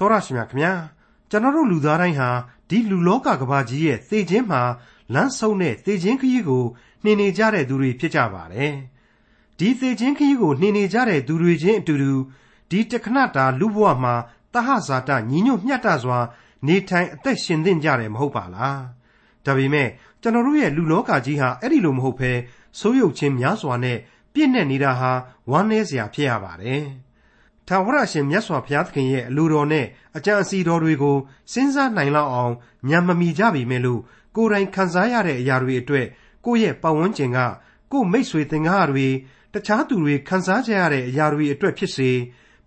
တော်ရရှိမြခင်ဗျာကျွန်တော်တို့လူသားတိုင်းဟာဒီလူလောကကဘာကြီးရဲ့သေခြင်းမှာလမ်းဆုံးတဲ့သေခြင်းခရီးကိုနှင်နေကြတဲ့သူတွေဖြစ်ကြပါတယ်ဒီသေခြင်းခရီးကိုနှင်နေကြတဲ့သူတွေချင်းအတူတူဒီတခဏတာလူဘဝမှာတဟဇာတညီညွတ်မျှတစွာ နေထိုင်အသက်ရှင်သင့်ကြတယ်မဟုတ်ပါလားဒါပေမဲ့ကျွန်တော်တို့ရဲ့လူလောကကြီးဟာအဲ့ဒီလိုမဟုတ်ဘဲဆိုးရုပ်ခြင်းများစွာနဲ့ပြည့်နေနေတာဟာဝမ်းနည်းစရာဖြစ်ရပါတယ်။ ထာဝရရှင်မြတ်စွာဘုရားသခင်ရဲ့အလိုတော်နဲ့အကြံအစီတော်တွေကိုစဉ်းစားနိုင်လောက်အောင်ညံမမီကြပြီမဲ့လို့ကိုယ်တိုင်ခံစားရတဲ့အရာတွေအတွက်ကိုယ့်ရဲ့ပတ်ဝန်းကျင်ကကိုယ်မိတ်ဆွေသင်္ကားတွေတခြားသူတွေခံစားကြရတဲ့အရာတွေအတွက်ဖြစ်စေ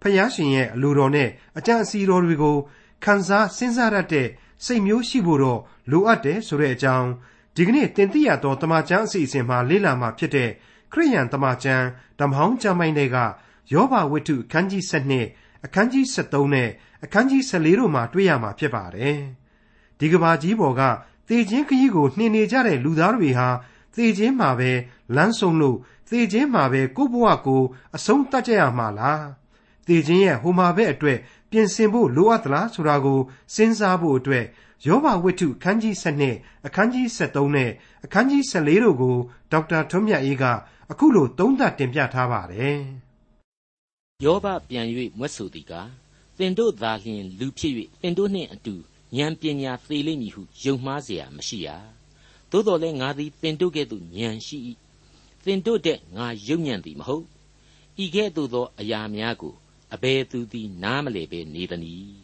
ဖယားရှင်ရဲ့အလိုတော်နဲ့အကြံအစီတော်တွေကိုခံစားစဉ်းစားရတဲ့စိတ်မျိုးရှိဖို့တော့လိုအပ်တယ်ဆိုတဲ့အကြောင်းဒီကနေ့တင်ပြရသောတမချန်းအစီအစဉ်မှာလေ့လာမှာဖြစ်တဲ့ခရိယန်တမချန်းဓမ္မဟောင်းကျမ်းပိုင်းတွေက ယောဘဝတ္ထုအခန်းကြီး7အခန်းကြီး73နဲ့အခန်းကြီး14တို့မှာတွေ့ရမှာဖြစ်ပါတယ်။ဒီကဘာကြီးပေါ်ကသေခြင်းခရီးကိုနှင်နေကြတဲ့လူသားတွေဟာသေခြင်းမှာပဲလမ်းဆုံးလို့သေခြင်းမှာပဲကိုယ့်ဘဝကိုအဆုံးတတ်ကြရမှာလား။သေခြင်းရဲ့ဟိုမှာဘက်အတွက်ပြင်ဆင်ဖို့လိုအပ်သလားဆိုတာကိုစဉ်းစားဖို့အတွက်ယောဘဝတ္ထုအခန်းကြီး7အခန်းကြီး73နဲ့အခန်းကြီး14တို့ကိုဒေါက်တာထွန်းမြတ်အေးကအခုလိုသုံးသပ်တင်ပြထားပါတယ်။ ယောဘပြန်၍မွတ်ဆိုသည်ကားသင်တို့သာလျှင်လူဖြစ်၍သင်တို့နှင့်အတူဉာဏ်ပညာသေလိမ့်မည်ဟုယုံမှားเสียမရှိရ။သို့တော်လည်းငါသည်သင်တို့ကဲ့သို့ဉာဏ်ရှိ၏။သင်တို့တဲ့ငါယုံညံ့သည်မဟုတ်။ဤကဲ့သို့သောအရာများကိုအဘယ်သူသည်နားမလဲပဲနေသနည်း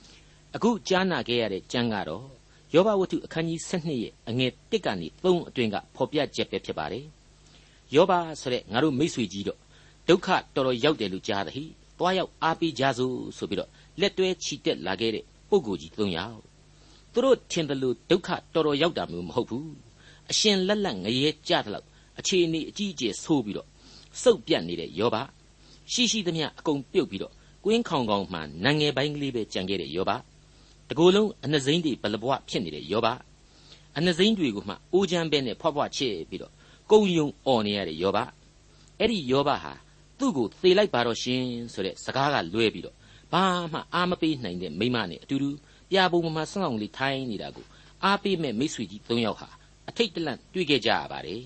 ။အခုကြားနာခဲ့ရတဲ့ကျမ်းကတော့ယောဘဝတ္ထုအခန်းကြီး7ရဲ့အငယ်1ကနေ3အတွင်းကဖော်ပြချက်ပဲဖြစ်ပါတယ်။ယောဘဆိုတဲ့ငါတို့မိษွေကြီးတော့ ဒုက္ခတော်တော်ရောက်တယ်လို့ကြားသဟိသွားရောက်အားပေးကြစို့ဆိုပြီးတော့လက်တွဲချီတက်လာခဲ့တဲ့ပုဂ္ဂိုလ်ကြီး၃ယောက်သူတို့ထင်တယ်လို့ဒုက္ခတော်တော်ရောက်တာမျိုးမဟုတ်ဘူးအရှင်လက်လက်ငရဲကြတယ်လို့အခြေအနေအကြီးအကျယ်ဆိုးပြီးတော့စုပ်ပြတ်နေတဲ့ယောဘရှိရှိသမျှအကုန်ပြုတ်ပြီးတော့ကွင်းခေါင်ခေါင်မှနံငယ်ပိုင်းကလေးပဲကြံခဲ့တဲ့ယောဘတကူလုံးအနှစိမ့်တွေဘလဘွားဖြစ်နေတဲ့ယောဘအနှစိမ့်တွေကိုမှအိုးချမ်းပဲနဲ့ဖွားဖွားချစ်ပြီးတော့ကုံယုံអော်နေရတဲ့ယောဘအဲ့ဒီယောဘဟာ သူ့ကိုသေလိုက်ပါတော့ရှင်ဆိုတဲ့စကားကလွဲပြီးတော့ဘာမှအာမပေးနိုင်တဲ့မိမနဲ့အတူတူပြာပုံမှာဆောင်းအောင်လေးထိုင်းနေတာကိုအားပေးမဲ့မိတ်ဆွေကြီး၃ယောက်ဟာအထိတ်တလန့်တွေ့ခဲ့ကြရပါတယ်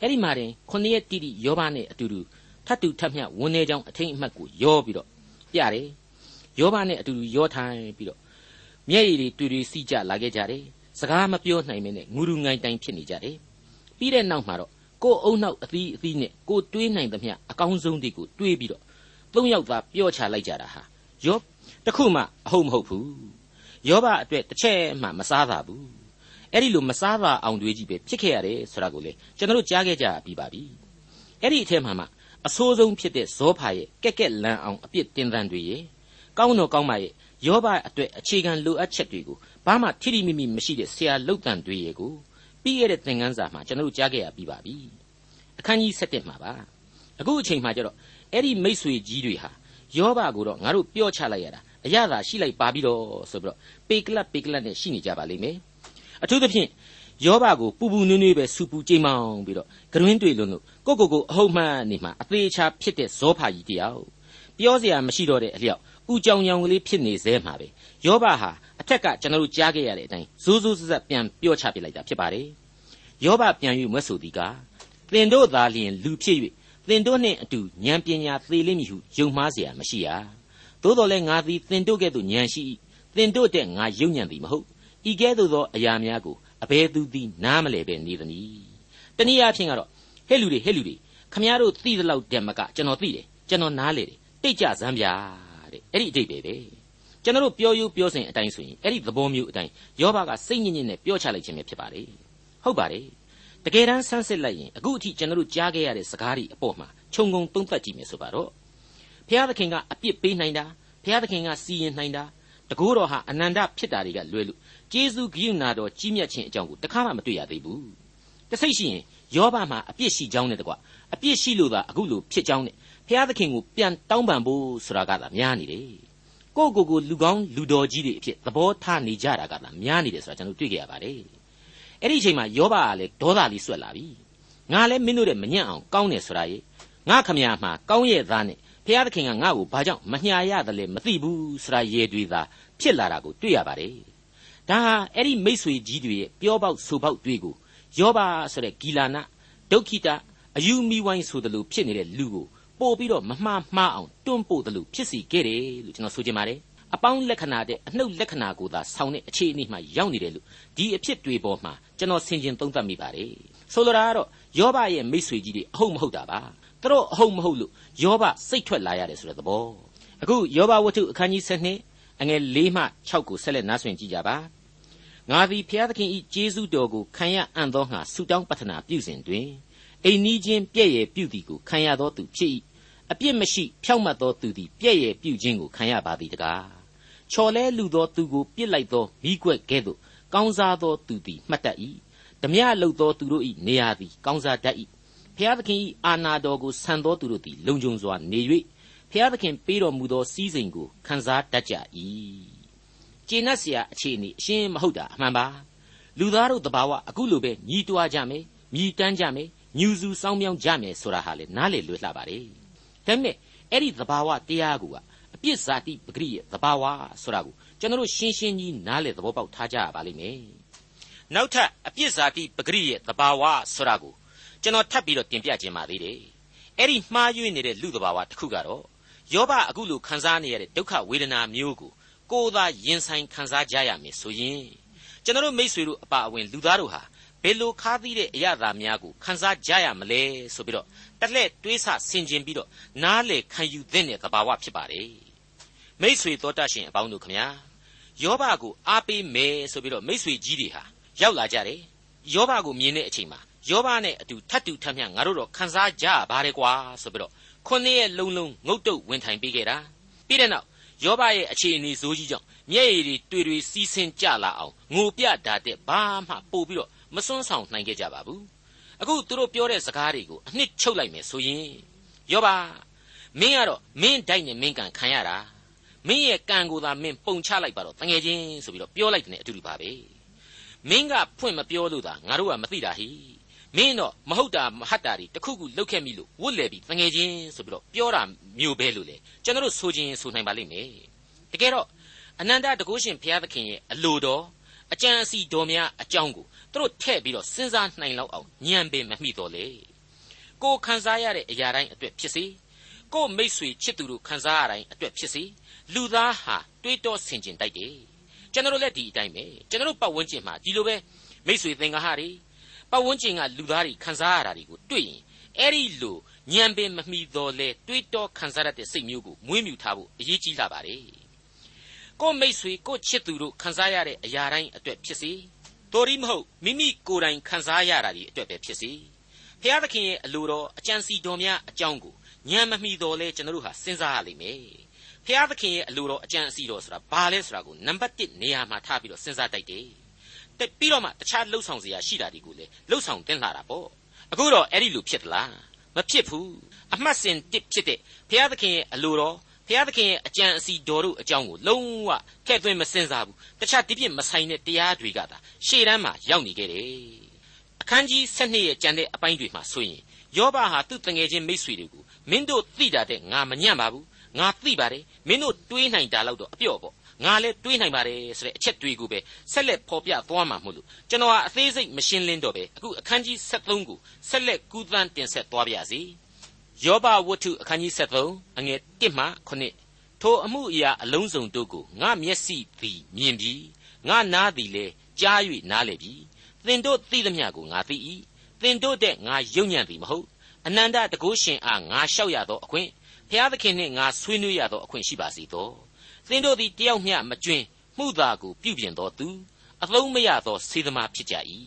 အဲ့ဒီမှာတင်ခုနှစ်ရက်တိတိယောဘနဲ့အတူတူထတ်တူထတ်မြဝန်းနေကြောင်းအထိတ်အမှတ်ကိုယောပြီးတော့ပြတယ်ယောဘနဲ့အတူတူယောထိုင်းပြီးတော့မျက်ရည်တွေတွေ့တွေ့စီးကြလာခဲ့ကြတယ်စကားမပြောနိုင်မင်းနဲ့ငူရူငိုင်တိုင်ဖြစ်နေကြတယ်ပြီးတဲ့နောက်မှာတော့ ကိုယ်အုံနောက်အသီးအသီးနဲ့ကိုတွေးနိုင်သမျှအကောင်းဆုံးတွေကိုတွေးပြီးတော့သုံးယောက်သာပြောချလိုက်ကြတာဟာယောတခုမှအဟုတ်မဟုတ်ဘူးယောဘအတွက်တစ်ချက်မှမစားတာဘူးအဲ့ဒီလိုမစားတာအောင်တွေးကြီးပဲဖြစ်ခဲ့ရတယ်ဆိုတာကိုလေကျွန်တော်တို့ကြားခဲ့ကြပြီးပါပြီအဲ့ဒီအထက်မှာမှအဆိုးဆုံးဖြစ်တဲ့ဇောဖာရဲ့ကက်ကက်လန်အောင်အပြစ်တင်တန်းတွေရဲ့ကောင်းတော်ကောင်းမရဲ့ယောဘအတွက်အခြေခံလိုအပ်ချက်တွေကိုဘာမှထိထိမိမိမရှိတဲ့ဆရာလုတ်တန်တွေရဲ့ကို ပြီးခဲ့တဲ့သင်ခန်းစာမှာကျွန်တော်တို့ကြားခဲ့ရပြီးပါပြီအခန်းကြီး7မှာပါအခုအချိန်မှာကျတော့အဲ့ဒီမိษွေကြီးတွေဟာယောဘကိုတော့ငါတို့ပြောချလိုက်ရတာအရသာရှိလိုက်ပါပြီတော့ဆိုပြီးတော့ပေကလတ်ပေကလတ်နဲ့ရှိနေကြပါလိမ့်မယ်အထူးသဖြင့်ယောဘကိုပူပူနွေးနွေးပဲစူပူကြိမ်မောင်ပြီးတော့ဂရင်းတွေလွန်းလို့ကိုကိုကိုအဟုတ်မှန်နေမှာအသေးချာဖြစ်တဲ့ဇောဖာကြီးတယောက်ပြောเสียမရှိတော့တဲ့အလျောက် ဥကြောင်ကြောင်ကလေးဖြစ်နေသေးမှာပဲယောဘဟာအထက်ကကျွန်တော်တို့ကြားခဲ့ရတဲ့အတိုင်းဇိုးဇိုးဆက်ဆက်ပြန်ပြောချပြလိုက်တာဖြစ်ပါတယ်ယောဘပြန်၍မွဲ့ဆိုသည်ကားသင်တို့သာလျှင်လူဖြစ်၍သင်တို့နှင့်အတူဉာဏ်ပညာသေလိမ့်မည်ဟုယုံမှားเสียမရှိရသို့တော်လည်းငါသည်သင်တို့ကဲ့သို့ဉာဏ်ရှိ၏သင်တို့တဲ့ငါယုံညံ့သည်မဟုတ်ဤကဲ့သို့သောအရာများကိုအဘယ်သူသည်နားမလဲပဲနေသနည်းတနည်းအားဖြင့်ကတော့ဟဲ့လူတွေဟဲ့လူတွေခမည်းတော်သိသလောက်တည်းမကကျွန်တော်သိတယ်ကျွန်တော်နားလေတယ်တိတ်ကြစမ်းပြ တဲ့အဲ့ဒီအတိတ်ပဲပဲကျွန်တော်တို့ပြောယူပြောစဉ်အတိုင်းဆိုရင်အဲ့ဒီသဘောမျိုးအတိုင်းယောဘကစိတ်ညစ်ညစ်နဲ့ပြောချလိုက်ခြင်းပဲဖြစ်ပါတယ်ဟုတ်ပါတယ်တကယ်တမ်းဆန်းစစ်လိုက်ရင်အခုအထိကျွန်တော်တို့ကြားခဲ့ရတဲ့စကားတွေအပေါ်မှာခြုံငုံသုံးသပ်ကြည့်မယ်ဆိုပါတော့ဘုရားသခင်ကအပြစ်ပေးနိုင်တာဘုရားသခင်ကစီရင်နိုင်တာတကူတော်ဟာအနန္တဖြစ်တာတွေကလွဲလို့ကျေးဇူးဂရုဏာတော်ကြီးမြတ်ခြင်းအကြောင်းကိုတခါမှမတွေ့ရသေးဘူးတစိတ်ရှိရင်ယောဘမှာအပြစ်ရှိကြောင်းနဲ့တကွအပြစ်ရှိလို့သာအခုလိုဖြစ်ကြောင်းနဲ့ ဘုရားသခင်ကိုပြန်တောင်းပန်ဖို့ဆိုတာကသာများနေတယ်ကိုကိုကိုလူကောင်းလူတော်ကြီးတွေအဖြစ်သဘောထားနေကြတာကသာများနေတယ်ဆိုတာကျွန်တော်တွေ့ကြရပါတယ်အဲ့ဒီအချိန်မှာယောဘကလည်းဒေါသလေးဆွက်လာပြီငါလည်းမင်းတို့တဲ့မညံ့အောင်ကောင်းတယ်ဆိုတာရေငါခမရမှာကောင်းရဲ့သားနဲ့ဖျားသခင်ကငါ့ကိုဘာကြောင့်မညာရတယ်လဲမသိဘူးဆိုတာရေတွေသာဖြစ်လာတာကိုတွေ့ရပါတယ်ဒါဟာအဲ့ဒီမိษွေကြီးတွေရဲ့ပြောပေါက်ဆိုပေါက်တွေကိုယောဘဆိုတဲ့ဂီလာနဒုက္ခိတအယူမီဝိုင်းဆိုတယ်လို့ဖြစ်နေတဲ့လူကို ပို့ပြီးတော့မမှားမှားအောင်တွန်းပို့တယ်လို့ဖြစ်စီခဲ့တယ်လို့ကျွန်တော်ဆိုချင်ပါတယ်အပေါင်းလက္ခဏာတဲ့အနှုတ်လက္ခဏာကိုသာဆောင်းတဲ့အခြေအနေမှရောက်နေတယ်လို့ဒီအဖြစ်တွေပေါ်မှာကျွန်တော်ဆင်ခြင်သုံးသပ်မိပါတယ်ဆိုလိုတာကတော့ယောဘရဲ့မိษွေကြီးတွေအဟုတ်မဟုတ်တာပါသူတို့အဟုတ်မဟုတ်လို့ယောဘစိတ်ထွက်လာရတယ်ဆိုတဲ့သဘောအခုယောဘဝတ္ထုအခန်းကြီး7အငယ်၄မှ6ကိုဆက်လက်နားဆွင့်ကြည့်ကြပါငါသည်ဖျားသခင်ဤကျေးဇူးတော်ကိုခံရအံ့သောငါဆုတောင်းပတနာပြုစဉ်တွင် အိမ်နီးချင်းပြည့်ရဲ့ပြုသည်ကိုခံရသောသူဖြစ်၏အပြစ်မရှိဖြောက်မတ်သောသူသည်ပြည့်ရဲ့ပြုခြင်းကိုခံရပါသည်တကားချော်လဲလူသောသူကိုပြစ်လိုက်သောမိကွက်ကဲ့သို့ကောင်းစားသောသူသည်မှတ်တတ်၏ဓမြလုသောသူတို့၏နေရာသည်ကောင်းစားတတ်၏ဖျားသခင်၏အာနာတော်ကိုဆန်သောသူတို့သည်လုံခြုံစွာနေ၍ဖျားသခင်ပေးတော်မူသောစည်းစိမ်ကိုခံစားတတ်ကြ၏ကျေနပ်เสียအခြေအနေအရှင်းမဟုတ်တာအမှန်ပါလူသားတို့တဘာဝအခုလိုပဲညီတွားကြမယ်မြည်တမ်းကြမယ် ညူစုစောင်းမြောင်းကြမယ်ဆိုတာဟာလေနားလေလွယ်လှပါတယ်ဒါပေမဲ့အဲ့ဒီသဘာဝတရားကအပြစ်ဇာတိပဂရိရဲ့သဘာဝဆိုတာကိုကျွန်တော်တို့ရှင်းရှင်းကြီးနားလေသဘောပေါက်ထားကြရပါလိမ့်မယ်နောက်ထပ်အပြစ်ဇာတိပဂရိရဲ့သဘာဝဆိုတာကိုကျွန်တော်ထပ်ပြီးတော့တင်ပြခြင်းပါသေးတယ်အဲ့ဒီမှားယွင်းနေတဲ့လူသဘာဝတစ်ခုကတော့ယောဘအခုလိုခံစားနေရတဲ့ဒုက္ခဝေဒနာမျိုးကိုကိုယ်သာရင်ဆိုင်ခံစားကြရမယ်ဆိုရင်ကျွန်တော်တို့မိษွေတို့အပါအဝင်လူသားတို့ဟာ ဘယ်လိုခါးသီးတဲ့အရာသာများကိုခံစားကြရမလဲဆိုပြီးတော့တက်လက်တွေးဆဆင်ခြင်ပြီးတော့နားလေခံယူသင့်တဲ့သဘာဝဖြစ်ပါတယ်မိษွေတော်တတ်ရှင်အပေါင်းတို့ခမညာယောဘကိုအားပေးမယ်ဆိုပြီးတော့မိษွေကြီးတွေဟာရောက်လာကြတယ်ယောဘကိုမြင်တဲ့အချိန်မှာယောဘနဲ့အတူထတ်တူထပ်မျှငါတို့တော့ခံစားကြပါတယ်ကွာဆိုပြီးတော့ခုနှစ်ရဲ့လုံးလုံးငုတ်တုတ်ဝင်ထိုင်ပေးခဲ့တာပြီးတဲ့နောက်ယောဘရဲ့အခြေအနေဇိုးကြီးကြောင့်မျက်ရည်တွေတွေ့တွေ့စီးဆင်းကြလာအောင်ငိုပြတာတဲ့ဘာမှပို့ပြီးတော့ မစွန်းဆောင်နိုင်ခဲ့ကြပါဘူးအခုသူတို့ပြောတဲ့စကားတွေကိုအနှစ်ချုပ်လိုက်မယ်ဆိုရင်ယောဘမင်းကတော့မင်းတိုက်နဲ့မင်းကန်ခံရတာမင်းရဲ့ကံကိုသာမင်းပုံချလိုက်ပါတော့တငယ်ချင်းဆိုပြီးတော့ပြောလိုက်တဲ့အတူတူပါပဲမင်းကဖွင့်မပြောလို့သာငါတို့ကမသိတာဟိမင်းတော့မဟုတ်တာမဟတ်တာတွေတခုခုလောက်ခဲ့မိလို့ဝတ်လေပြီးတငယ်ချင်းဆိုပြီးတော့ပြောတာမျိုးပဲလို့လေကျွန်တော်တို့ဆိုခြင်းဆိုနိုင်ပါလိမ့်မယ်တကယ်တော့အနန္တတကုရှင်ဘုရားသခင်ရဲ့အလိုတော်အကြံအစီတော်များအကြောင်းကို သူတို့ထည့်ပြီးတော့စဉ်းစားနိုင်လောက်အောင်ညံပင်မမိတော့လေကိုခံစားရတဲ့အရာတိုင်းအတွက်ဖြစ်စေကိုမိတ်ဆွေချစ်သူတို့ခံစားရတိုင်းအတွက်ဖြစ်စေလူသားဟာတွေးတောဆင်ခြင်တိုက်တယ်ကျွန်တော်တို့လည်းဒီအတိုင်းပဲကျွန်တော်တို့ပတ်ဝန်းကျင်မှာဒီလိုပဲမိတ်ဆွေသင်္ကားတွေပတ်ဝန်းကျင်ကလူသားတွေခံစားရတာတွေကိုတွေ့ရင်အဲ့ဒီလိုညံပင်မမိတော့လဲတွေးတောခံစားရတဲ့စိတ်မျိုးကိုမွေးမြူထားဖို့အရေးကြီးလာပါတယ်ကိုမိတ်ဆွေကိုချစ်သူတို့ခံစားရတဲ့အရာတိုင်းအတွက်ဖြစ်စေ တော်ရီမဟုတ်မိမိကိုယ်တိုင်ခံစားရတာဒီအတွက်ပဲဖြစ်စေဖျားသခင်ရဲ့အလိုတော်အကြံစီတော်များအကြောင်းကိုညံမမိတော့လဲကျွန်တော်တို့ဟာစဉ်းစားရလိမ့်မယ်ဖျားသခင်ရဲ့အလိုတော်အကြံအစီတော်ဆိုတာဘာလဲဆိုတာကိုနံပါတ်1နေရာမှာထားပြီးတော့စဉ်းစားတိုက်တယ်တက်ပြီးတော့မှတခြားလှုပ်ဆောင်စရာရှိတာဒီကိုလေလှုပ်ဆောင်တင်လာတာပေါ့အခုတော့အဲ့ဒီလိုဖြစ်သလားမဖြစ်ဘူးအမှတ်စဉ်တစ်ဖြစ်တဲ့ဘုရားသခင်ရဲ့အလိုတော် ဘုရားသခင်ရဲ့အကြံအစီတော်တို့အကြောင်းကိုလုံးဝထည့်သွင်းမစင်စားဘူးတခြားဒီပြစ်မဆိုင်တဲ့တရားတွေကသာရှေ့တန်းမှာရောက်နေခဲ့တယ်အခန်းကြီး7ရဲ့ကြံတဲ့အပိုင်းတွေမှာဆိုရင်ယောဘဟာသူ့တငယ်ချင်းမိတ်ဆွေတွေကိုမင်းတို့သိတာတဲ့ငါမညံ့ပါဘူးငါသိပါတယ်မင်းတို့တွေးနိုင်တာတော့အပြော့ပေါ့ငါလည်းတွေးနိုင်ပါတယ်ဆိုတဲ့အချက်တွေကိုပဲဆက်လက်ဖော်ပြသွားမှာမို့လို့ကျွန်တော်ဟာအသေးစိတ်မရှင်းလင်းတော့ပဲအခုအခန်းကြီး73ကိုဆက်လက်ကူးသန်းတင်ဆက်သွားပါရစေ ယောဘဝတ္ထုအခန်းကြီး73အငယ်1မှ9ထိုအမှုအရာအလုံးစုံတို့ကိုငါမျက်စိသည်မြင်ပြီးငါနားသည်လည်းကြား၍နားလေပြီသင်တို့သိသမျှကိုငါသိ၏သင်တို့တဲ့ငါယုံညံ့သည်မဟုတ်အနန္တတကုရှင်အားငါလျှောက်ရသောအခွင့်ဖျားသခင်နှင့်ငါဆွေးနွေးရသောအခွင့်ရှိပါစေသောသင်တို့သည်တယောက်မျှမကျွင်းမှုသာကိုပြုပြင်တော်သူအသုံးမရသောစေသမားဖြစ်ကြ၏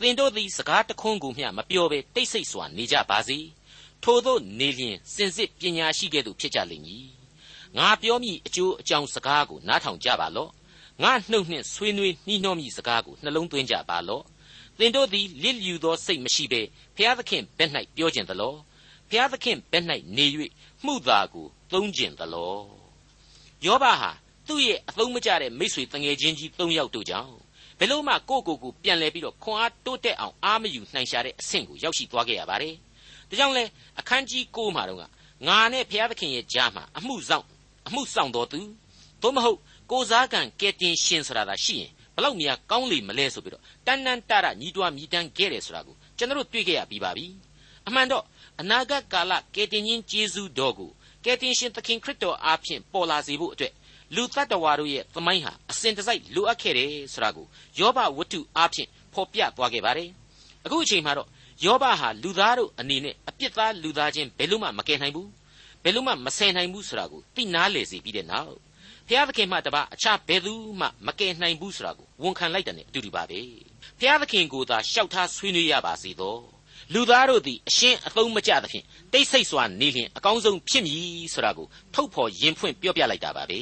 သင်တို့သည်စကားတခွန်းကိုမျှမပြောဘဲတိတ်ဆိတ်စွာနေကြပါစေ ထို့သောနေလျင်စင်စစ်ပညာရှိကဲ့သို့ဖြစ်ကြလိမ့်မည်ငါပြောမိအကျိုးအကြောင်းစကားကိုနားထောင်ကြပါလော့ငါနှုတ်နှင့်ဆွေးနွေးနှီးနှောမိစကားကိုနှလုံးသွင်းကြပါလော့သင်တို့သည်လစ်လျူသောစိတ်မရှိဘဲဖျားသခင်ဘက်၌ပြောကျင်သလောဖျားသခင်ဘက်၌နေ၍မှုသာကိုသုံးကျင်သလောယောဘဟာသူ့ရဲ့အသုံးမကျတဲ့မိษွေတငယ်ချင်းကြီး၃ယောက်တို့ကြောင့်ဘယ်လို့မှကိုယ့်ကိုယ်ကိုပြန်လဲပြီးတော့ခွန်အားတိုးတက်အောင်အားမယူနိုင်ရှာတဲ့အဆင့်ကိုရောက်ရှိသွားခဲ့ရပါတယ်။ ဒါကြောင့်လဲအခန်းကြီး9မှာတော့ကငါနဲ့ဘုရားသခင်ရဲ့ကြားမှာအမှုဆောင်အမှုဆောင်တော်သူသို့မဟုတ်ကိုစားကံကဲတင်ရှင်ဆိုတာသာရှိရင်ဘလောက်များကောင်းလိမ့်မလဲဆိုပြီးတော့တန်တန်တရညီးတွားမြည်တမ်းခဲ့တယ်ဆိုတာကိုကျွန်တော်တို့တွေ့ခဲ့ရပြီးပါပြီအမှန်တော့အနာဂတ်ကာလကဲတင်ချင်းကျေးဇူးတော်ကိုကယ်တင်ရှင်သခင်ခရစ်တော်အားဖြင့်ပေါ်လာစေဖို့အတွက်လူတ attva တို့ရဲ့သမိုင်းဟာအစဉ်တစိုက်လိုအပ်ခဲ့တယ်ဆိုတာကိုယောဘဝတ္ထုအားဖြင့်ဖော်ပြသွားခဲ့ပါတယ်အခုအချိန်မှာတော့ ယောဘဟာလူသားတို့အနေနဲ့အပြစ်သားလူသားချင်းဘယ်လို့မှမကယ်နိုင်ဘူးဘယ်လို့မှမဆယ်နိုင်ဘူးဆိုတာကိုသိနာလေစေပြီးတဲ့နောက်ဘုရားသခင်မှတပါအခြားဘယ်သူမှမကယ်နိုင်ဘူးဆိုတာကိုဝန်ခံလိုက်တဲ့အတူတူပါပဲဘုရားသခင်ကိုသာရှောက်ထားဆွေးနွေးရပါစေတော့လူသားတို့သည်အရှင်းအသုံးမကျသဖြင့်တိတ်ဆိတ်စွာနေလျင်အကောင်းဆုံးဖြစ်မည်ဆိုတာကိုထုတ်ဖော်ရင်ဖွင့်ပြောပြလိုက်တာပါပဲ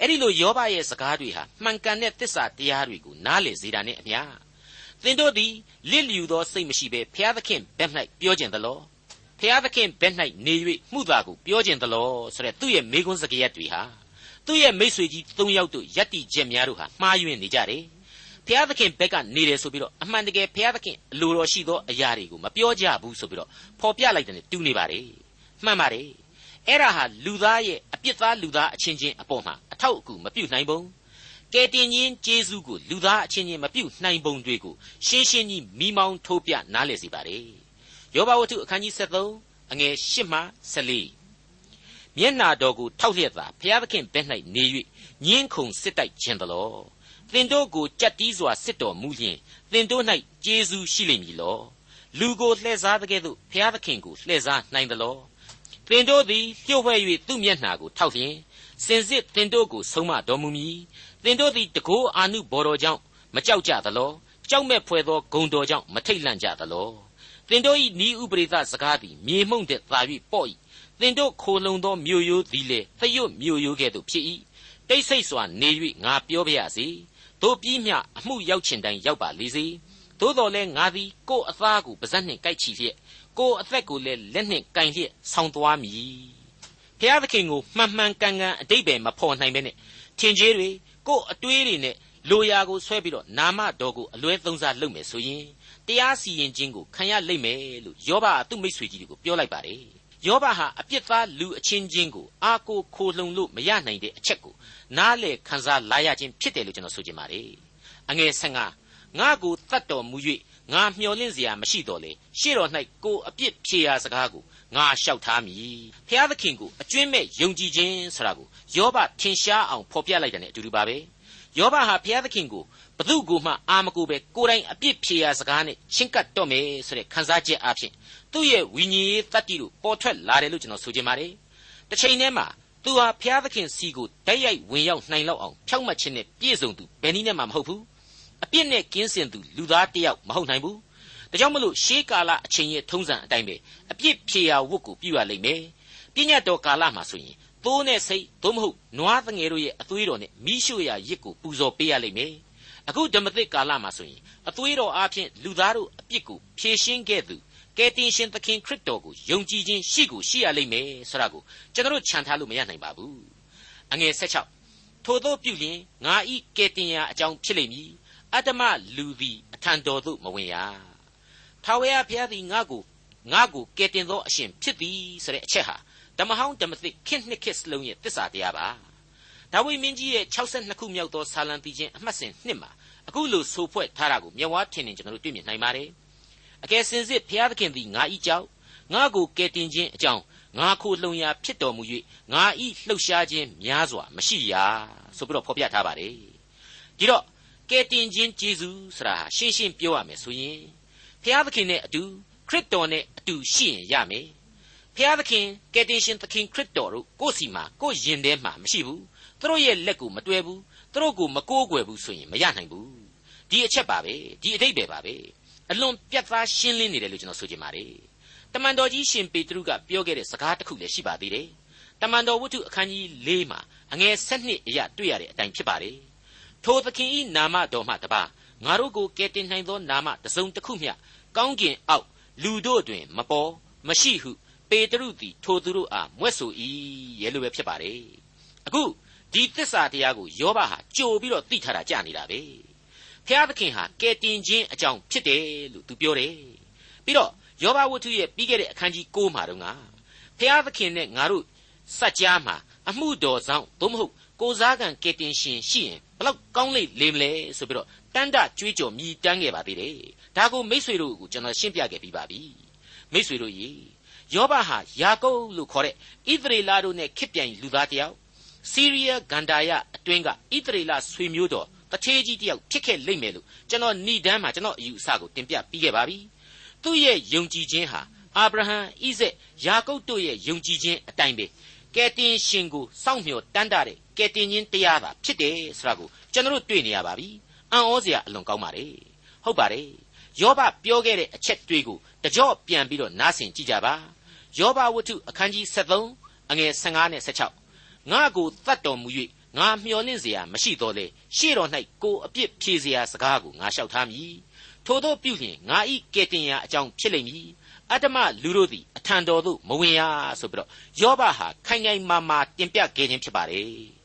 အဲ့ဒီလိုယောဘရဲ့စကားတွေဟာမှန်ကန်တဲ့တစ္ဆာတရားတွေကိုနားလည်စေတာနဲ့အမျှ သင်တို့သည်လစ်လျူသောစိတ်မရှိဘဲဖျားသခင်ဘက်၌ပြောကျင်သလောဖျားသခင်ဘက်၌နေ၍မှုသာကိုပြောကျင်သလောဆိုတဲ့သူ့ရဲ့မိကွန်းစကားရက်တွေဟာသူ့ရဲ့မိษွေကြီး၃ယောက်တို့ယက်တီချက်များတို့ဟာမှားယွင်းနေကြတယ်ဘုရားသခင်ဘက်ကနေတယ်ဆိုပြီးတော့အမှန်တကယ်ဘုရားသခင်အလိုတော်ရှိသောအရာတွေကိုမပြောကြဘူးဆိုပြီးတော့ဖော်ပြလိုက်တယ်တူနေပါတယ်မှန်ပါတယ်အဲ့ဒါဟာလူသားရဲ့အပြစ်သားလူသားအချင်းချင်းအပေါ်မှာအထောက်အကူမပြုတ်နိုင်ဘူး ကယ်တင်ရှင်ဂျေဇုကိုလူသားအချင်းချင်းမပြုတ်နိုင်ပုံတွေကိုရှင်းရှင်းကြီးမိမောင်းထိုးပြနားလည်စေပါတယ်ယောဘဝတ္ထုအခန်းကြီး73အငယ်8မှ14မျက်နာတော်ကိုထောက်လျက်သာဘုရားသခင်ဘက်၌နေ၍ညင်းခုန်စစ်တိုက်ခြင်းတလောသင်တို့ကိုကြက်တီးစွာစစ်တော်မူလျင်သင်တို့၌ကျေးဇူးရှိလိမ့်မည်လောလူကိုလှည့်စားတဲ့ကဲ့သို့ဘုရားသခင်ကိုလှည့်စားနိုင်သလောသင်တို့သည်လျှို့ဝှဲ၍သူ့မျက်နှာကိုထောက်လျင်စင်စစ်သင်တို့ကိုဆုံးမတော်မူမည်သ င်တို့သည်တကိုးအာနုဘော်တော်ကြောင့်မကြောက်ကြသလောကြောက်မဲ့ဖွယ်သောဂုံတော်ကြောင့်မထိတ်လန့်ကြသလောသင်တို့၏ဤဥပရိသစကားသည်မြေမှုန့်တဲ့သာ၍ပေါ့၏သင်တို့ခိုလုံသောမြို့ရိုးသည်လေသရွတ်မြို့ရိုးကဲ့သို့ဖြစ်၏တိတ်ဆိတ်စွာနေ၍ငါပြောပြရစေတို့ပြီးမျှအမှုရောက်ချင်တိုင်းရောက်ပါလေစေသို့တော်လဲငါသည်ကိုယ်အသားကိုပါဇက်နှင့်ကိုက်ချီလျက်ကိုယ်အသက်ကိုလည်းလက်နှင့်ကင်လျက်ဆောင်းသွားမည်ဖျားသခင်ကိုမှန်မှန်ကန်ကန်အတိတ်ပဲမဖော်နိုင်ပဲနဲ့ထင်ကြီးတွေ ကိုယ်အတွေးတွေနဲ့လိုရာကိုဆွဲပြီးတော့နာမတော်ကိုအလွဲသုံးစားလုပ်မယ်ဆိုရင်တရားစီရင်ခြင်းကိုခံရလိမ့်မယ်လို့ယောဘကသူ့မိတ်ဆွေကြီးတွေကိုပြောလိုက်ပါတယ်ယောဘဟာအပြစ်သားလူအချင်းချင်းကိုအာကိုခိုလှုံလို့မရနိုင်တဲ့အချက်ကိုနားလေခံစားလာရခြင်းဖြစ်တယ်လို့ကျွန်တော်ဆိုချင်ပါတယ်အငယ်ဆငါငါကိုတတ်တော်မူ၍ငါမျှော်လင့်စရာမရှိတော့လေရှေ့တော်၌ကိုအပြစ်ဖြေရာစကားကို ငါလျှောက်ထားမည်ဖျားသခင်ကိုအကျွင့်မဲ့ယုံကြည်ခြင်းဆိုတာကိုယောဘထင်ရှားအောင်ဖော်ပြလိုက်တယ်နဲ့အတူတူပါပဲယောဘဟာဘုရားသခင်ကိုဘသူကိုမှအာမကိုပဲကိုယ်တိုင်အပြစ်ဖြေရာစကားနဲ့ချင်းကပ်တော့မယ်ဆိုတဲ့ခံစားချက်အဖြစ်သူ့ရဲ့ဝိညာဉ်ရေးတတ္တိတို့ပေါ်ထွက်လာတယ်လို့ကျွန်တော်ဆိုချင်ပါတယ်တစ်ချိန်တည်းမှာသူဟာဘုရားသခင်စီကိုတိုက်ရိုက်ဝင်ရောက်နိုင်လောက်အောင်ဖြောက်မှတ်ခြင်းနဲ့ပြည့်စုံသူဘယ်နည်းနဲ့မှမဟုတ်ဘူးအပြစ်နဲ့ကင်းစင်သူလူသားတစ်ယောက်မဟုတ်နိုင်ဘူး ဒါကြောင့်မလို့ရှေးကာလအချိန်ရဲ့ထုံးစံအတိုင်းပဲအပြစ်ဖြေရာဝတ်ကိုပြုရလိမ့်မယ်ပြည့်ညတ်တော်ကာလမှာဆိုရင်သိုးနဲ့စိတ်သို့မဟုတ်နွားငယ်တို့ရဲ့အသွေးတော်နဲ့မိရှုရာရစ်ကိုပူဇော်ပေးရလိမ့်မယ်အခုဓမ္မသစ်ကာလမှာဆိုရင်အသွေးတော်အားဖြင့်လူသားတို့အပြစ်ကိုဖြေရှင်းခဲ့သူကယ်တင်ရှင်သခင်ခရစ်တော်ကိုယုံကြည်ခြင်းရှိကိုရှိရလိမ့်မယ်ဆိုတာကိုကျွန်တော်ခြံထားလို့မရနိုင်ပါဘူးအငယ်16ထို့သောပြုလျင်ငါဤကယ်တင်ရာအကြောင်းဖြစ်လိမ့်မည်အတ္တမလူသည်အထံတော်သို့မဝင်ရ ထာဝရဘုရားသည်ငါ့ကိုငါ့ကိုကယ်တင်သောအရှင်ဖြစ်သည်ဆိုတဲ့အချက်ဟာဓမ္မဟောင်းဓမ္မသစ်ခင့်နှစ်ခစ်စလုံးရဲ့တစ္ဆာတရားပါဒါဝိမင်းကြီးရဲ့62ခုမြောက်သောဆာလံတီချင်းအမှတ်စဉ်နှစ်မှာအခုလိုဆိုဖွဲ့ထားတာကိုမျက်ဝါးထင်နေကျွန်တော်တို့တွေ့မြင်နိုင်ပါတယ်အကယ်စင်စစ်ဘုရားသခင်သည်ငါဤကြောင့်ငါကိုကယ်တင်ခြင်းအကြောင်းငါခိုလှုံရာဖြစ်တော်မူ၍ငါဤလှုပ်ရှားခြင်းများစွာမရှိရာဆိုပြီးတော့ဖော်ပြထားပါတယ်ဒီတော့ကယ်တင်ခြင်းကျေးဇူးဆိုတာရှင်းရှင်းပြောရမယ်ဆိုရင် ဘုရားသခင်နဲ့အတူခရစ်တော်နဲ့အတူရှိရင်ရမယ်ဖျားသခင်ကယ်တင်ရှင်သခင်ခရစ်တော်တို့ကိုယ့်စီမှာကိုယ့်ယင်ထဲမှာမရှိဘူးသူတို့ရဲ့လက်ကိုမတွဲဘူးသူတို့ကိုမကိုးကွယ်ဘူးဆိုရင်မရနိုင်ဘူးဒီအချက်ပါပဲဒီအတိတ်ပဲပါပဲအလွန်ပြတ်သားရှင်းလင်းနေတယ်လို့ကျွန်တော်ဆိုချင်ပါတယ်တမန်တော်ကြီးရှင်ပေတရုကပြောခဲ့တဲ့စကားတစ်ခုလည်းရှိပါသေးတယ်တမန်တော်ဝတ္ထုအခန်းကြီး၄မှာအငယ်၁၂အရာတွေ့ရတဲ့အတိုင်းဖြစ်ပါတယ်ထိုသခင်ဤနာမတော်မှတပါ ငါတို့ကိုကယ်တင်နိုင်သောနာမတစ်စုံတစ်ခုမျှကောင်းကင်အောက်လူတို့တွင် မပေါ်မရှိဟုပေတရုသည်ထိုသူတို့အားမွဲ့ဆို၏ရဲ့လိုပဲဖြစ်ပါတယ်အခုဒီသစ္စာတရားကိုယောဘဟာကြိုပြီးတော့သိထားတာကြာနေတာပဲဖျားသခင်ဟာကယ်တင်ခြင်းအကြောင်းဖြစ်တယ်လို့သူပြောတယ်ပြီးတော့ယောဘဝတ္ထုရဲ့ပြီးခဲ့တဲ့အခန်းကြီး6မှာတော့ကဖဖျားသခင်နဲ့ငါတို့စัจ जा မှာအမှုတော်ဆောင်သို့မဟုတ် ကိုစားကံကယ်တင်ရှင်ရှိရင်ဘလောက်ကောင်းလိမ့်လေမလဲဆိုပြီးတော့တန်တကြွေးကြော်မြည်တမ်းခဲ့ပါသေးတယ်ဒါကိုမိษွေတို့ကိုကျွန်တော်ရှင်းပြခဲ့ပြီးပါပြီမိษွေတို့ရေယောဘဟာယာကုပ်လို့ခေါ်တဲ့ဣသရေလတို့နဲ့ခစ်ပြိုင်လူသားတယောက်စီးရီးယားဂန္ဓာယအတွင်းကဣသရေလဆွေမျိုးတော်တထေးကြီးတယောက်ဖြစ်ခဲ့လိမ့်မယ်လို့ကျွန်တော်ဏိဒန်းမှာကျွန်တော်အယူအဆကိုတင်ပြပြီးခဲ့ပါပြီသူ့ရဲ့ယုံကြည်ခြင်းဟာအာဗြဟံဣဇက်ယာကုပ်တို့ရဲ့ယုံကြည်ခြင်းအတိုင်းပဲကယ်တင်ရှင်ကိုစောင့်မျှော်တန်းတာတဲ့ ကယ်တင်ခြင်းတရားသာဖြစ်တယ်ဆိုတာကိုကျွန်တော်တို့တွေ့နေရပါပြီ။အံ့ဩစရာအလွန်ကောင်းပါတယ်။ဟုတ်ပါတယ်။ယောဘပြောခဲ့တဲ့အချက်တွေကိုတကြော့ပြန်ပြီးတော့နားဆင်ကြည့်ကြပါ။ယောဘဝတ္ထုအခန်းကြီး73အငယ်15နဲ့16ငါကိုတတ်တော်မူ၍ငါမျှော်လင့်စရာမရှိတော့လေရှေ့တော်၌ကိုအပြစ်ဖြေစရာစကားကိုငါလျှောက်ထားမည်။ထို့သောပြုလျင်ငါဤကယ်တင်ရာအကြောင်းဖြစ်လိမ့်မည်။အတ္တမလူတို့သည်အထံတော်သို့မဝင်ရဆိုပြီးတော့ယောဘဟာခိုင်ခိုင်မာမာတင်ပြခဲ့ခြင်းဖြစ်ပါတယ်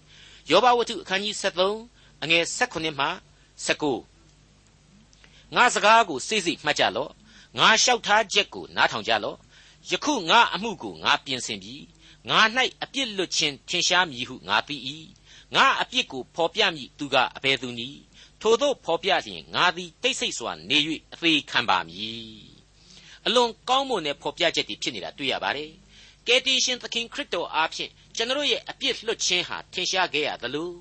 ယောဘဝတ္ထုအခန်းကြီး73အငယ်16မှ19ငါစကားကိုစိတ်စိတ်မှတ်ကြလော့ငါလျှောက်ထားချက်ကိုနားထောင်ကြလော့ယခုငါအမှုကိုငါပြင်ဆင်ပြီငါ၌အပြစ်လွတ်ခြင်းထင်ရှားမည်ဟုငါသိ၏ငါအပြစ်ကိုဖော်ပြမည်သူကအဘယ်သူနည်းထို့သောဖော်ပြလျင်ငါသည်တိတ်ဆိတ်စွာနေ၍အသေးခံပါမည်အလွန်ကောင်းမွန်တဲ့ဖော်ပြချက်တွေဖြစ်နေတာတွေ့ရပါတယ် ကယ်တင်ရှင်သခင်ခရစ်တော်အားဖြင့်ကျွန်တော်ရဲ့အပြစ်လွတ်ခြင်းဟာထင်ရှားခဲ့ရသလို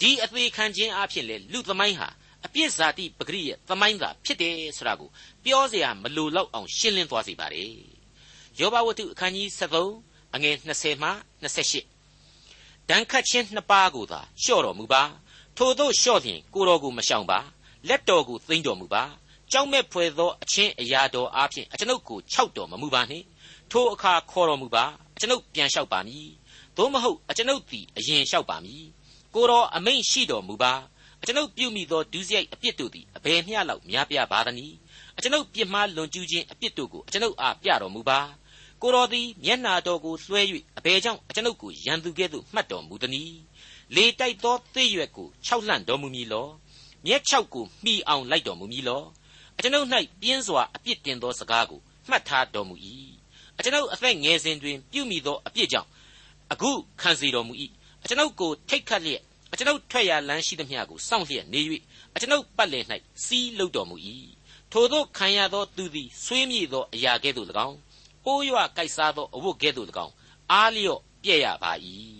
ဒီအသေးခံခြင်းအားဖြင့်လည်းလူသမိုင်းဟာအပြစ်ဇာတိပဂရိရဲ့သမိုင်းသာဖြစ်တယ်ဆိုတာကိုပြောစရာမလိုလောက်အောင်ရှင်းလင်းသွားစေပါတယ်ယောဘဝတ္ထုအခန်းကြီး7အငယ်20မှ28ဒဏ်ခတ်ခြင်းနှစ်ပါးကိုသာလျှော့တော်မူပါထို့သောလျှော့လျင်ကိုတော်ကိုမရှောင်ပါလက်တော်ကိုသိမ့်တော်မူပါကြောက်မဲ့ဖွယ်သောအချင်းအရာတော်အားဖြင့်အကျွန်ုပ်ကိုခြောက်တော်မမူပါနှင့် ထိုအခါခေါ်တော်မူပါအကျွန်ုပ်ပြန်လျှောက်ပါမည်သို့မဟုတ်အကျွန်ုပ်သည်အရင်လျှောက်ပါမည်ကိုတော်အမိန့်ရှိတော်မူပါအကျွန်ုပ်ပြုမိသောဒုစရိုက်အပြစ်တို့သည်အဘယ်မျှလောက်များပြားပါသနည်းအကျွန်ုပ်ပြစ်မှားလွန်ကျူးခြင်းအပြစ်တို့ကိုအကျွန်ုပ်အားပြတော်မူပါကိုတော်သည်မျက်နာတော်ကိုလွှဲ၍အဘယ်ကြောင့်အကျွန်ုပ်ကိုရန်သူကဲ့သို့မှတ်တော်မူသနည်းလေတိုက်သောသေရွက်ကိုခြောက်လှန့်တော်မူမည်လောမျက်ခြောက်ကိုမှီအောင်လိုက်တော်မူမည်လောအကျွန်ုပ်၌ပြင်းစွာအပြစ်တင်သောစကားကိုမှတ်ထားတော်မူ၏ အကျွန်ုပ်အသက်ငယ်စဉ်တွင် ပြုမိသောအပြစ်ကြောင့် အခုခံစေတော်မူ၏အကျွန်ုပ်ကို ထိတ်ခတ်လျက်အကျွန်ုပ်ထွက်ရာလမ်းရှိသမျှကို စောင့်လျက်နေ၍အကျွန်ုပ်ပတ်လည်၌စီးလုပ်တော်မူ၏ထိုသောခံရသောသူသည် ဆွေးမြေ့သောအရာကဲ့သို့၎င်း ပိုးရွကိုက်စားသော အဝတ်ကဲ့သို့၎င်း အားလျော့ပြည့်ရပါ၏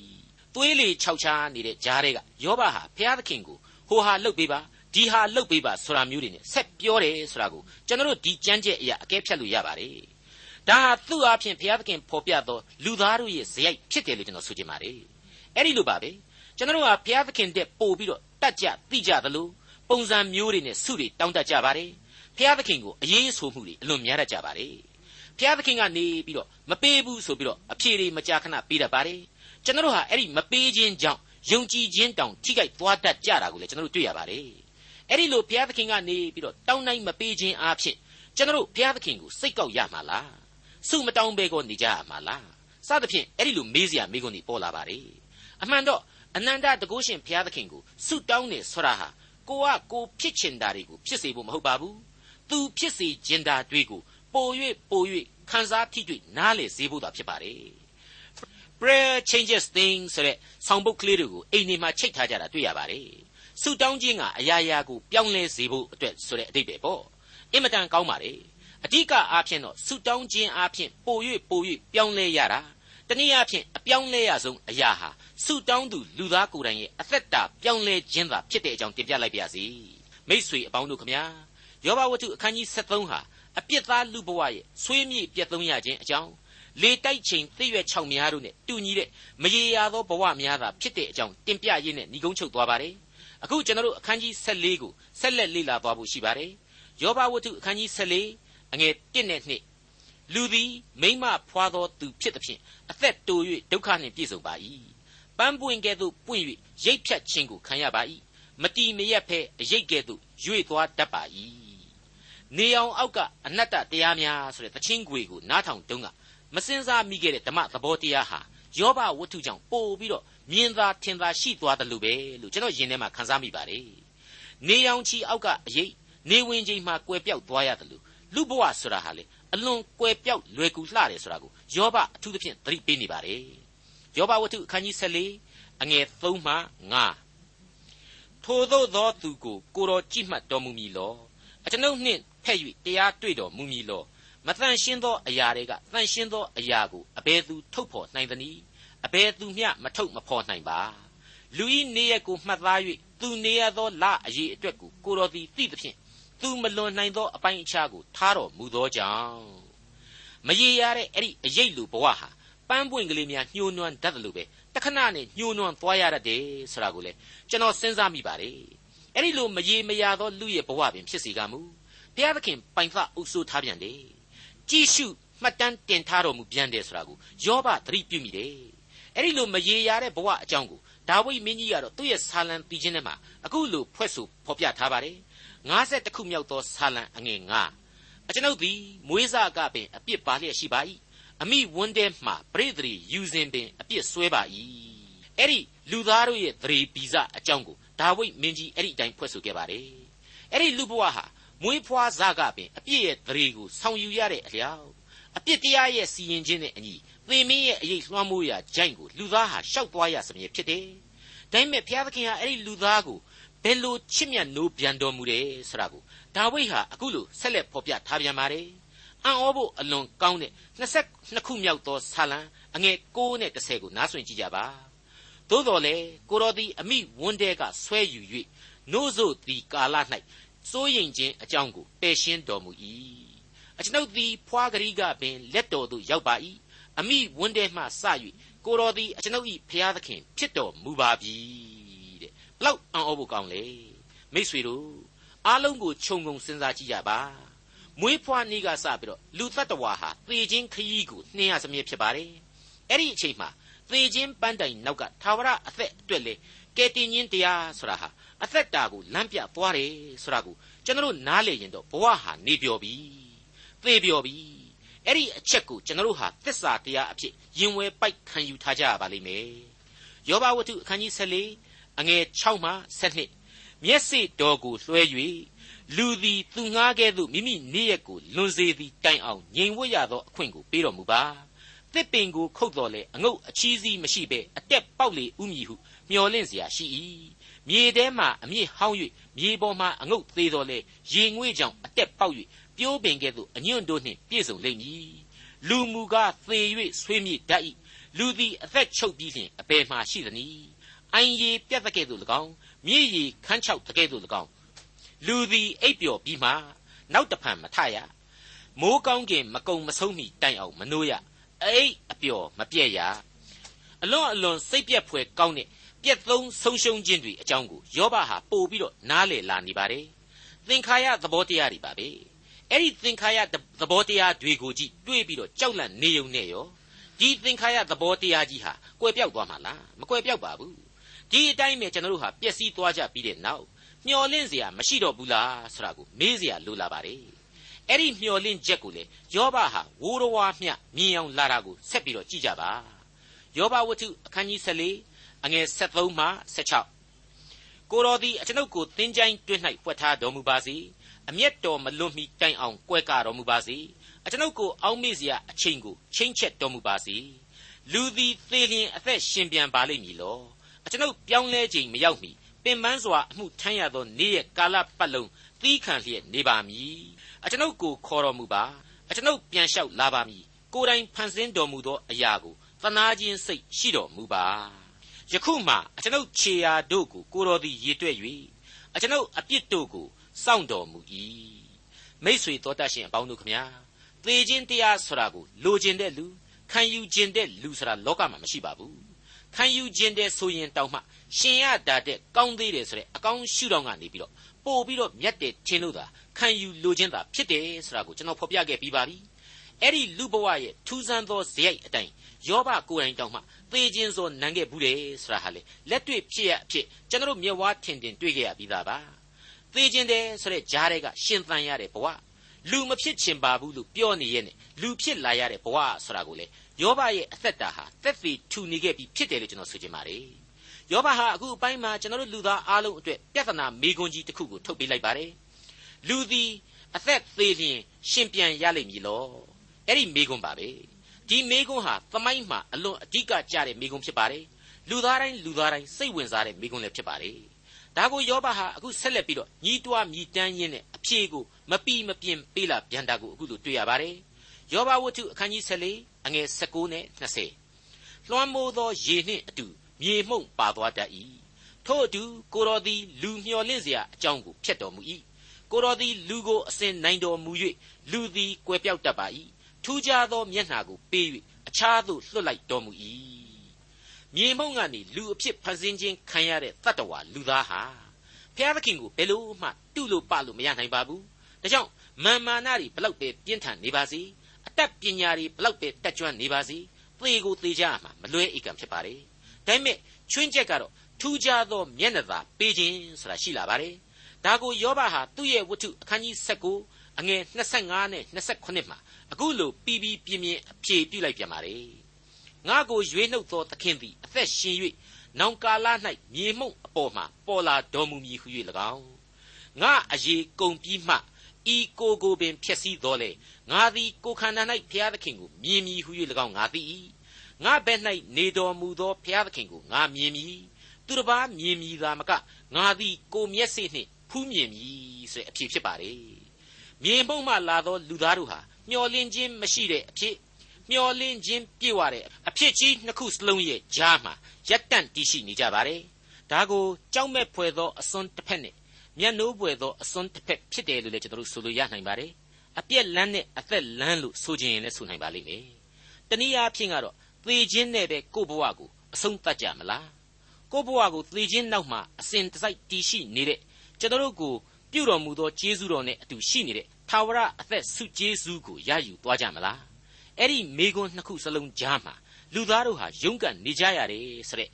သွေးလေခြောက်ချားနေတဲ့ကြားတွေကယောဘဟာ ဘုရားသခင်ကို ဟိုဟာလှုပ်ပေးပါ ဒီဟာလှုပ်ပေးပါ ဆိုတာမျိုးတွေနဲ့ ဆက်ပြောတယ်ဆိုတာကို ကျွန်တော်တို့ ဒီကြမ်းကြက်အရာအကဲဖြတ်လို့ရပါတယ် ဒါဟာသူ့အဖြစ်ဘုရားသခင်ဖော်ပြသောလူသားတို့ရဲ့ဇယိုက်ဖြစ်တယ်လို့ကျွန်တော်ဆိုချင်ပါတယ်အဲ့ဒီလိုပါပဲကျွန်တော်တို့ဟာဘုရားသခင်တဲ့ပို့ပြီးတော့တတ်ကြသိကြသလိုပုံစံမျိုးတွေနဲ့စုတွေတောင်းတကြပါတယ်ဘုရားသခင်ကိုအရေးဆိုမှုတွေအလွန်များတတ်ကြပါတယ်ဘုရားသခင်ကနေပြီးတော့မပေးဘူးဆိုပြီးတော့အဖြေတွေမကြာခဏပေးတတ်ပါတယ်ကျွန်တော်တို့ဟာအဲ့ဒီမပေးခြင်းကြောင့်ယုံကြည်ခြင်းတောင်ထိခိုက်သွားတတ်ကြတာကိုလည်းကျွန်တော်တို့တွေ့ရပါတယ်အဲ့ဒီလိုဘုရားသခင်ကနေပြီးတော့တောင်းနိုင်မပေးခြင်းအဖြစ်ကျွန်တော်တို့ဘုရားသခင်ကိုစိတ်ကောက်ရမှာလား စုမတောင်းဘဲကိုနေကြရမှာလားစသဖြင့်အဲ့ဒီလိုမေးစရာမေးခွန်းတွေပေါ်လာပါတယ်အမှန်တော့အနန္တတကုရှင်ဘုရားသခင်ကိုဆုတောင်းနေဆိုတာဟာကိုကကိုဖြစ်ချင်တာတွေကိုဖြစ်စေဖို့မဟုတ်ပါဘူးသူဖြစ်စေခြင်းတာတွေကိုပို၍ပို၍ခံစားထိတွေ့နားလေစေဖို့သာဖြစ်ပါတယ် prayer changes things ဆိုတဲ့ဆောင်းပုတ်ကလေးတွေကိုအိမ်နေမှာချိတ်ထားကြတာတွေ့ရပါတယ်ဆုတောင်းခြင်းကအရာရာကိုပြောင်းလဲစေဖို့အတွက်ဆိုတဲ့အဓိပ္ပာယ်ပေါ့အင်မတန်ကောင်းပါတယ် အဓိကအားဖြင့်တော့ဆုတောင်းခြင်းအားဖြင့်ပို၍ပို၍ပြောင်းလဲရတာတနည်းအားဖြင့်အပြောင်းလဲရဆုံးအရာဟာဆုတောင်းသူလူသားကိုယ်တိုင်ရဲ့အသက်တာပြောင်းလဲခြင်းသာဖြစ်တဲ့အကြောင်းတင်ပြလိုက်ပါရစေမိษွေအပေါင်းတို့ခမညာယောဘဝတ္ထုအခန်းကြီး73ဟာအပြစ်သားလူဘဝရဲ့ဆွေးမြေ့ပြတ်သုံးရခြင်းအကြောင်းလေတိုက်ချိန်သိရွက်6များတို့နဲ့တူညီတဲ့မရေရာသောဘဝများသာဖြစ်တဲ့အကြောင်းတင်ပြရင်းနဲ့ညီကုန်းချုပ်သွားပါတယ်အခုကျွန်တော်တို့အခန်းကြီး14ကိုဆက်လက်လေ့လာသွားဖို့ရှိပါတယ်ယောဘဝတ္ထုအခန်းကြီး14 အငယ်1နဲ့2လူသည်မိမဖွာသောသူဖြစ်သဖြင့်အသက်တို၍ဒုက္ခနှင့်ပြည့်စုံပါ၏ပန်းပွင့်ကဲ့သို့ပွင့်၍ရိတ်ဖြတ်ခြင်းကိုခံရပါ၏မတီမရက်ဖဲအရိတ်ကဲ့သို့ရွေ့သွားတတ်ပါ၏နေအောင်အောက်ကအနတ္တတရားများဆိုတဲ့သချင်းခွေကိုနားထောင်တုန်းကမစင်စားမိခဲ့တဲ့ဓမ္မသဘောတရားဟာယောဘဝတ္ထုကြောင့်ပို့ပြီးတော့မြင်သာထင်သာရှိသွားတယ်လို့ပဲလို့ကျွန်တော်ယင်ထဲမှာခန်းစားမိပါတယ်နေအောင်ချီအောက်ကအရေးနေဝင်ချိန်မှာကွယ်ပြောက်သွားရတယ်လို့ လူဘဝဆိုတာဟာလေအအလွန်ကွယ်ပြောက်လွယ်ကူလှတယ်ဆိုတာကိုယောဘအထူးသဖြင့်သတိပေးနေပါတယ်ယောဘဝတ္ထုအခန်းကြီး14အငယ်3မှ5ထိုသို့သောသူကိုကိုတော်ကြည့်မှတ်တော်မူမည်လောအကျွန်ုပ်နှင့်ဖက်၍တရားတွေ့တော်မူမည်လောမတန်ရှင်းသောအရာတွေကတန်ရှင်းသောအရာကိုအဘယ်သူထုတ်ဖော်နိုင်သနည်းအဘယ်သူမျှမထုတ်မဖော်နိုင်ပါလူဤနေရကိုမှတ်သား၍သူနေရသောလအရေးအတွက်ကိုကိုတော်သည်သိသဖြင့် သူမလွန်နိုင်သောအပိုင်းအခြားကိုထားတော်မူသောကြောင့်မရေရတဲ့အဲ့ဒီအရေးလူဘဝဟာပန်းပွင့်ကလေးများညှိုးနွမ်းတတ်တယ်လို့ပဲတခဏနဲ့ညှိုးနွမ်းသွားရတတ်တယ်ဆိုတာကိုလေကျွန်တော်စဉ်းစားမိပါတယ်အဲ့ဒီလိုမရေမရသောလူရဲ့ဘဝပင်ဖြစ်စီကမူဘုရားသခင်ပိုင်ဖအုပ်ဆိုးထားပြန်တယ်ကြည့်ရှုမှတ်တမ်းတင်ထားတော်မူပြန်တယ်ဆိုတာကိုယောဘသတိပြုမိတယ်အဲ့ဒီလိုမရေရာတဲ့ဘဝအကြောင်းကိုဒါဝိဒ်မင်းကြီးကတော့သူ့ရဲ့ဆာလံတီချင်းထဲမှာအခုလိုဖွဲ့ဆိုဖော်ပြထားပါတယ် 50ခုမြောက်သောဆာလံအငယ်9အကျွန်ုပ်သည်မွေးစားကပင်အပြစ်ပါလျက်ရှိပါ၏အမိဝန်းထဲမှပရိသေရီယူစဉ်ပင်အပြစ်ဆွဲပါ၏အဲ့ဒီလူသားတို့ရဲ့သရေပီဇအကြောင်းကိုဒါဝိဒ်မင်းကြီးအဲ့ဒီအတိုင်းဖွဲ့ဆိုခဲ့ပါတယ်အဲ့ဒီလူဘဝဟာမွေးဖွားစားကပင်အပြစ်ရဲ့သရေကိုဆောင်ယူရတဲ့အလျောက်အပြစ်တရားရဲ့စီရင်ခြင်းနဲ့အညီသေမင်းရဲ့အရေးလွှမ်းမိုးရာဂျိုင်းကိုလူသားဟာရှောက်သွားရစမြဲဖြစ်တယ်ဒါပေမဲ့ဘုရားသခင်ဟာအဲ့ဒီလူသားကို ဘယ်လိုချစ်မြတ်နိုးပြန်တော်မူတယ်ဆိုတာကိုဒါဝိဒ်ဟာအခုလိုဆက်လက်ဖော်ပြထားပြန်ပါတယ်အံ့ဩဖို့အလွန်ကောင်းတဲ့22ခုမြောက်သောဆာလံအငယ်6နဲ့10ကိုနားဆွင့်ကြည့်ကြပါသို့တော်လေကိုတော်သည်အမိဝန်းတဲကဆွဲယူ၍နို့စို့သည်ကာလ၌စိုးရင်ခြင်းအကြောင်းကိုပယ်ရှင်းတော်မူ၏အကျွန်ုပ်သည်ဖွာကလေးကပင်လက်တော်သို့ရောက်ပါ၏အမိဝန်းတဲမှစ၍ကိုတော်သည်အကျွန်ုပ်၏ဖျားသခင်ဖြစ်တော်မူပါပြီတဲ့ဘ လောက်အံ့ဩဖို့ကောင်းလေမိษွေတို့အားလုံးကိုခြုံငုံစဉ်းစားကြည့်ကြပါမွေးဖွားနေ့ကစပြီးတော့လူတ attva ဟာသေခြင်းခရီးကိုနှင်းရစမြဲဖြစ်ပါတယ်အဲ့ဒီအချိန်မှာသေခြင်းပန်းတိုင်နောက်ကသာဝရအသက်အတွက်လေကယ်တင်ခြင်းတရားဆိုတာဟာအသက်တာကိုလမ်းပြသွားတယ်ဆိုတာကိုကျွန်တော်နားလေရင်တော့ဘဝဟာနေပြော်ပြီသေပြော်ပြီအဲ့ဒီအချက်ကိုကျွန်တော်ဟာသစ္စာတရားအဖြစ်ရင်ဝယ်ပိုက်ခံယူထားကြရပါလိမ့်မယ်ယောဘဝတ္ထုအခန်းကြီး14 အငယ်6မှ7မျက်စိတော်ကိုလွှဲ၍လူသည်သူငှားကဲ့သို့မိမိနေ့ရက်ကိုလွန်စေသည်တိုင်အောင်ငြိမ်ဝတ်ရသောအခွင့်ကိုပေးတော်မူပါတစ်ပင်ကိုခုတ်တော်လေအငုတ်အချီးစီးမရှိဘဲအတက်ပေါက်လေဥမည်ဟုမျော်လင့်เสียရှိ၏မြေထဲမှအမြင့်ဟောင်း၍မြေပေါ်မှအငုတ်သေးတော်လေရေငွေ့ကြောင့်အတက်ပေါက်၍ပြိုးပင်ကဲ့သို့အညွန့်တို့နှင့်ပြည့်စုံလိမ့်မည်လူမူကားသေ၍ဆွေးမြေ့တတ်၏လူသည်အသက်ချုပ်ပြီးလျှင်အပေမှရှိသနည်း အိုင်ရီပြတ်တဲ့ကဲ့သို့၎င်းမြေရီခန်းချောက်တဲ့ကဲ့သို့၎င်းလူသည်အိပ်ပျော်ပြီးမှနောက်တဖန်မထရမိုးကောင်းကင်မကုံမဆုံးမီတိုင်အောင်မနှိုးရအိပ်အပျော်မပြည့်ရအလွန်အလွန်စိတ်ပြက်ဖွယ်ကောင်းတဲ့ပြက်သုံးဆုံးရှုံးခြင်းတွေအကြောင်းကိုယောဘဟာပို့ပြီးတော့နားလေလာနေပါတယ်သင်္ခါရသဘောတရားတွေပါပဲအဲ့ဒီသင်္ခါရသဘောတရားတွေကိုကြည့်တွေးပြီးတော့ကြောက်လန့်နေုံနဲ့ရောဒီသင်္ခါရသဘောတရားကြီးဟာကွယ်ပြောက်သွားမှာလားမကွယ်ပြောက်ပါဘူး ဒီအတိုင်းပဲကျွန်တော်တို့ဟာပျက်စီးသွားကြပြီးတဲ့နောက်မျော်လင့်စရာမရှိတော့ဘူးလားဆိုတာကိုမေးစရာလိုလာပါတယ်အဲ့ဒီမျော်လင့်ချက်ကိုလေယောဘဟာဝိုးတော်ဝါမျှမြင်အောင်လာတာကိုဆက်ပြီးတော့ကြည့်ကြပါယောဘဝတ္ထုအခန်းကြီး14အငယ်73မှ76ကိုတော်သည်အကျွန်ုပ်ကိုသင်ချိုင်းတွင်း၌ပွက်ထားတော်မူပါစေအမျက်တော်မလွတ်မီတိုင်အောင်ကွဲကတော်မူပါစေအကျွန်ုပ်ကိုအောက်မေ့စရာအချိန်ကိုချိန်ချက်တော်မူပါစေလူသည်သေလျင်အသက်ရှင်ပြန်ပါလိမ့်မည်လော အကျွန်ုပ်ပြောင်းလဲခြင်းမရောက်မီပင်ပန်းစွာအမှုထမ်းရသောနေ့ရက်ကာလပတ်လုံးသီးခံလျက်နေပါမည်အကျွန်ုပ်ကိုခေါ်တော်မူပါအကျွန်ုပ်ပြန်လျှောက်လာပါမည်ကိုယ်တိုင်ဖန်ဆင်းတော်မူသောအရာကိုသနာခြင်းစိတ်ရှိတော်မူပါယခုမှအကျွန်ုပ်ခြေရာတို့ကိုကိုတော်သည်ရေတွက်၍အကျွန်ုပ်အပြစ်တို့ကိုစောင့်တော်မူ၏မိษွေတော်တတ်ရှင်အပေါင်းတို့ခမညာသေခြင်းတရားဆိုတာကိုလိုချင်တဲ့လူခံယူခြင်းတဲ့လူဆိုတာလောကမှာမရှိပါဘူး ခံယူခြင်းတဲ့ဆိုရင်တောင်မှရှင်ရတာတဲ့ကောင်းသေးတယ်ဆိုတဲ့အကောင်းရှုထောင့်ကနေပြီးတော့ပို့ပြီးတော့မြတ်တယ်ထင်လို့သာခံယူလိုခြင်းသာဖြစ်တယ်ဆိုတာကိုကျွန်တော်ဖော်ပြခဲ့ပြီးပါပြီအဲ့ဒီလူဘဝရဲ့ထူးဆန်းသောဇယိုက်အတိုင်းယောဘကိုယ်တိုင်တောင်မှသေခြင်းစောနန်းခဲ့ဘူးတယ်ဆိုတာဟာလေလက်တွေ့ဖြစ်ရအဖြစ်ကျွန်တော်မျက်ဝါးထင်ထင်တွေ့ခဲ့ရပြီးသားပါသေခြင်းတယ်ဆိုတဲ့ဂျားတွေကရှင်သန်ရတဲ့ဘဝ လူမဖြစ်ချင်ပါဘူးလို့ပြောနေရဲ့နဲ့လူဖြစ်လာရတဲ့ဘဝဆိုတာကိုလေယောဘရဲ့အသက်တာဟာသက်သေထူနေခဲ့ပြီးဖြစ်တယ်လို့ကျွန်တော်ဆိုချင်ပါတယ်ယောဘဟာအခုအပိုင်းမှာကျွန်တော်တို့လူသားအားလုံးအတွက်ပြဿနာမေးခွန်းကြီးတစ်ခုကိုထုတ်ပေးလိုက်ပါတယ်လူသည်အသက်သေးလျင်ရှင်ပြန်ရလိမ့်မည်လောအဲ့ဒီမိကွန်းပါပဲဒီမိကွန်းဟာသမိုင်းမှာအလွန်အဓိကကျတဲ့မိကွန်းဖြစ်ပါတယ်လူသားတိုင်းလူသားတိုင်းစိတ်ဝင်စားတဲ့မိကွန်းလည်းဖြစ်ပါတယ် ဒါကိုယောဘဟာအခုဆက်လက်ပြီးတော့ညီးတွားမြည်တမ်းရင်းနဲ့အဖြေကိုမပီမပြင်းပေးလာပြန်တာကိုအခုလိုတွေ့ရပါတယ်။ယောဘဝတ္ထုအခန်းကြီး14အငယ်19နဲ့20လွှမ်းမိုးသောရေနှင့်အတူမြေမှုန့်ပါသွားတတ်၏ထို့အတူကိုတော်သည်လူမျှော်လင့်စရာအကြောင်းကိုဖျက်တော်မူ၏ကိုတော်သည်လူကိုအစဉ်နိုင်တော်မူ၍လူသည်ကွယ်ပြောက်တတ်ပါ၏ထူးခြားသောမျက်နှာကိုပေး၍အခြားသို့လွှတ်လိုက်တော်မူ၏ မြေမှုန့်ကနေလူအဖြစ်ဖန်ဆင်းခြင်းခံရတဲ့တတ္တဝါလူသားဟာဖျားသခင်ကိုဘယ်လို့မှတုလို့ပလို့မရနိုင်ပါဘူးဒါကြောင့်မာမာနတွေဘလောက်ပဲပြင်းထန်နေပါစေအတတ်ပညာတွေဘလောက်ပဲတက်ကြွနေပါစေသေကိုသေကြမှာမလွဲဧကံဖြစ်ပါတယ်ဒါပေမဲ့ချွင်းချက်ကတော့ထူးခြားသောမျက်နှာသာပေးခြင်းဆိုတာရှိလာပါတယ်ဒါကိုယောဘဟာသူ့ရဲ့ဝတ္ထုအခန်းကြီး19အငယ်25နဲ့28မှာအခုလိုပြီးပြီးပြင်းပြင်းအဖြေပြုလိုက်ပြန်ပါတယ် ငါကိုရွေးနှုတ်သောသခင်သည်အသက်ရှင်၍နောင်ကာလ၌မြေမှုန့်အပေါ်မှာပေါ်လာတော်မူမည်ဟု၍၎င်းငါအရေးကုန်ပြီးမှဤကိုကိုပင်ဖြစ်စည်းတော်လေငါသည်ကိုခန္ဓာ၌ဘုရားသခင်ကိုမြင်မည်ဟု၍၎င်းငါသိ၏ငါဘက်၌နေတော်မူသောဘုရားသခင်ကိုငါမြင်မည်သူတစ်ပါးမြင်မည်သာမကငါသည်ကိုမျက်စိနှင့်ဖူးမြင်မည်ဆိုတဲ့အဖြစ်ဖြစ်ပါတယ်မြင်မှုမှလာသောလူသားတို့ဟာမျောလင်းခြင်းမရှိတဲ့အဖြစ် မျောလင်းခြင်းပြည့်ဝတဲ့အဖြစ်ကြီးနှစ်ခုစလုံးရဲ့ကြားမှာရက်တန့်တည်ရှိနေကြပါတယ်ဒါကိုကြောက်မဲ့ဖွယ်သောအစွန်းတစ်ဖက်နဲ့မျက်နှိုးပွေသောအစွန်းတစ်ဖက်ဖြစ်တယ်လို့လည်းကျွန်တော်တို့ဆိုလို့ရနိုင်ပါတယ်အပြက်လန်းနဲ့အသက်လန်းလို့ဆိုခြင်းလည်းဆိုနိုင်ပါလိမ့်မယ်တနည်းအားဖြင့်ကတော့သေခြင်းနဲ့ပဲကိုယ့်ဘဝကိုအဆုံးသတ်ကြမလားကိုယ့်ဘဝကိုသေခြင်းနောက်မှာအစဉ်တစိုက်တည်ရှိနေတဲ့ကျွန်တော်တို့ကိုပြုတော်မူသောကျေးဇူးတော်နဲ့အတူရှိနေတဲ့ထာဝရအသက်ဆုကျေးဇူးကိုရယူသွားကြမလား အဲ့ဒီမိကွန်းနှစ်ခုစလုံးကြားမှာလူသားတို့ဟာရုန်းကန်နေကြရတယ်ဆိုတဲ့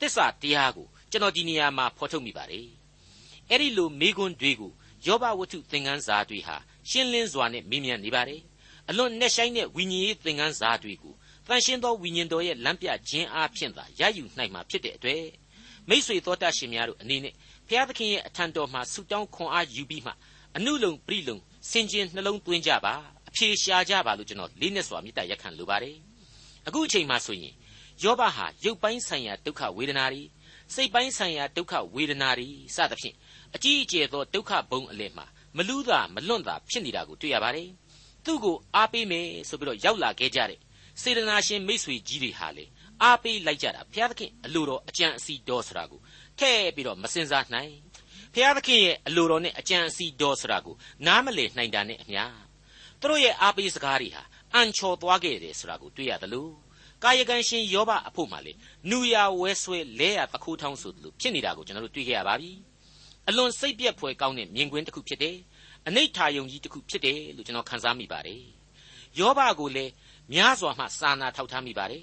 တစ္ဆာတရားကိုကျွန်တော်ဒီနေရာမှာဖော်ထုတ်မိပါတယ်အဲ့ဒီလိုမိကွန်းတွေကိုယောဘဝတ္ထုသင်ခန်းစာတွေဟာရှင်းလင်းစွာနဲ့မေးမြန်းနေပါတယ်အလွန်နဲ့ဆိုင်တဲ့ဝိညာဉ်ရေးသင်ခန်းစာတွေကိုတန်ရှင်းသောဝိညာဉ်တော်ရဲ့လမ်းပြခြင်းအားဖြင့်သာရယူနိုင်မှာဖြစ်တဲ့အတွက်မိษွေတော်တတ်ရှင်များတို့အနေနဲ့ဘုရားသခင်ရဲ့အထံတော်မှာဆုတောင်းခွန်အားယူပြီးမှအနုလုံပြိလုံစင်ကျင်နှလုံးသွင်းကြပါအ ဖြေရှာကြပါလို့ကျွန်တော်လေးနဲ့စွာမေတ္တာရက်ခံလိုပါတယ်အခုအချိန်မှဆိုရင်ယောဘဟာရုပ်ပိုင်းဆိုင်ရာဒုက္ခဝေဒနာတွေစိတ်ပိုင်းဆိုင်ရာဒုက္ခဝေဒနာတွေစသဖြင့်အကြီးအကျယ်သောဒုက္ခဘုံအလယ်မှာမလူးသာမလွန့်သာဖြစ်နေတာကိုတွေ့ရပါတယ်သူ့ကိုအားပေးမယ်ဆိုပြီးတော့ရောက်လာခဲ့ကြတဲ့စေတနာရှင်မိษွေကြီးတွေဟာလေအားပေးလိုက်ကြတာဘုရားသခင်အလိုတော်အကြံအစီတော်ဆိုတာကိုထဲ့ပြီးတော့မစင်စားနိုင်ဘုရားသခင်ရဲ့အလိုတော်နဲ့အကြံအစီတော်ဆိုတာကိုနားမလည်နိုင်တာနဲ့အမျှ သူတို့ရဲ့အားပေးစကားတွေဟာအန်ချော်သွားခဲ့တယ်ဆိုတာကိုတွေ့ရတယ်လို့ကာယကံရှင်ယောဘအဖို့မှလေနူရဝဲဆွဲလဲရတခိုးထောင်းဆိုသလိုဖြစ်နေတာကိုကျွန်တော်တို့တွေ့ခဲ့ရပါပြီအလွန်စိတ်ပြက်ဖွယ်ကောင်းတဲ့မြင်ကွင်းတစ်ခုဖြစ်တယ်အနိဋ္ဌာယုံကြီးတစ်ခုဖြစ်တယ်လို့ကျွန်တော်ခန်းစားမိပါတယ်ယောဘကိုလည်းများစွာမှစာနာထောက်ထားမိပါတယ်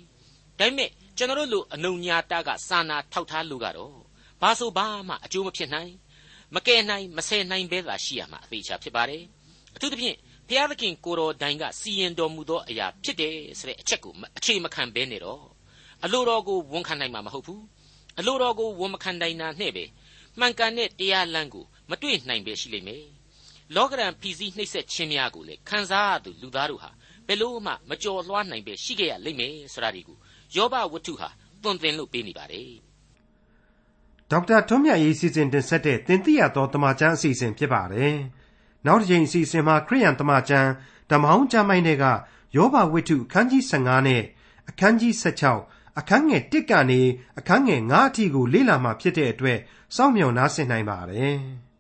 ဒါပေမဲ့ကျွန်တော်တို့လိုအနုညာတကစာနာထောက်ထားလို့ကတော့ဘာဆိုဘာမှအကျိုးမဖြစ်နိုင်မကယ်နိုင်မဆယ်နိုင်ပဲသာရှိရမှာအသေးချာဖြစ်ပါတယ်အထူးသဖြင့် ဘုရားသခင်ကိုတော်တိုင်ကစီရင်တော်မူသောအရာဖြစ်တယ်ဆိုတဲ့အချက်ကိုအခြေမခံဘဲနဲ့တော့အလိုတော်ကိုဝန်ခံနိုင်မှာမဟုတ်ဘူးအလိုတော်ကိုဝန်မခံနိုင်တာနဲ့ပဲမှန်ကန်တဲ့တရားလမ်းကိုမတွေ့နိုင်ပဲရှိလိမ့်မယ်လောကရန်ဖီစည်းနှိပ်စက်ခြင်းများကိုလေခံစားရသူလူသားတို့ဟာဘယ်လို့မှမကြော်လွှားနိုင်ပဲရှိခဲ့ရလိမ့်မယ်ဆိုတာဒီကိုယောဘဝတ္ထုဟာသွန်သင်လို့ပေးနေပါတယ်ဒေါက်တာထွန်းမြတ်ရေးစီစဉ်တင်ဆက်တဲ့တင်ပြတော်တမချန်းအစီအစဉ်ဖြစ်ပါတယ် နောက်တစ်ချိန်အစီအစဉ်မှာခရိယန်တမချန်းဓမ္မဟောင်းကျမ်းပိုင်းတွေကယောဘဝတ္ထုအခန်းကြီး15နဲ့အခန်းကြီး16အခန်းငယ်1ကနေအခန်းငယ်9အထိကိုလေ့လာမှဖြစ်တဲ့အတွက်စောင့်မျှော်နားဆင်နိုင်ပါတယ်။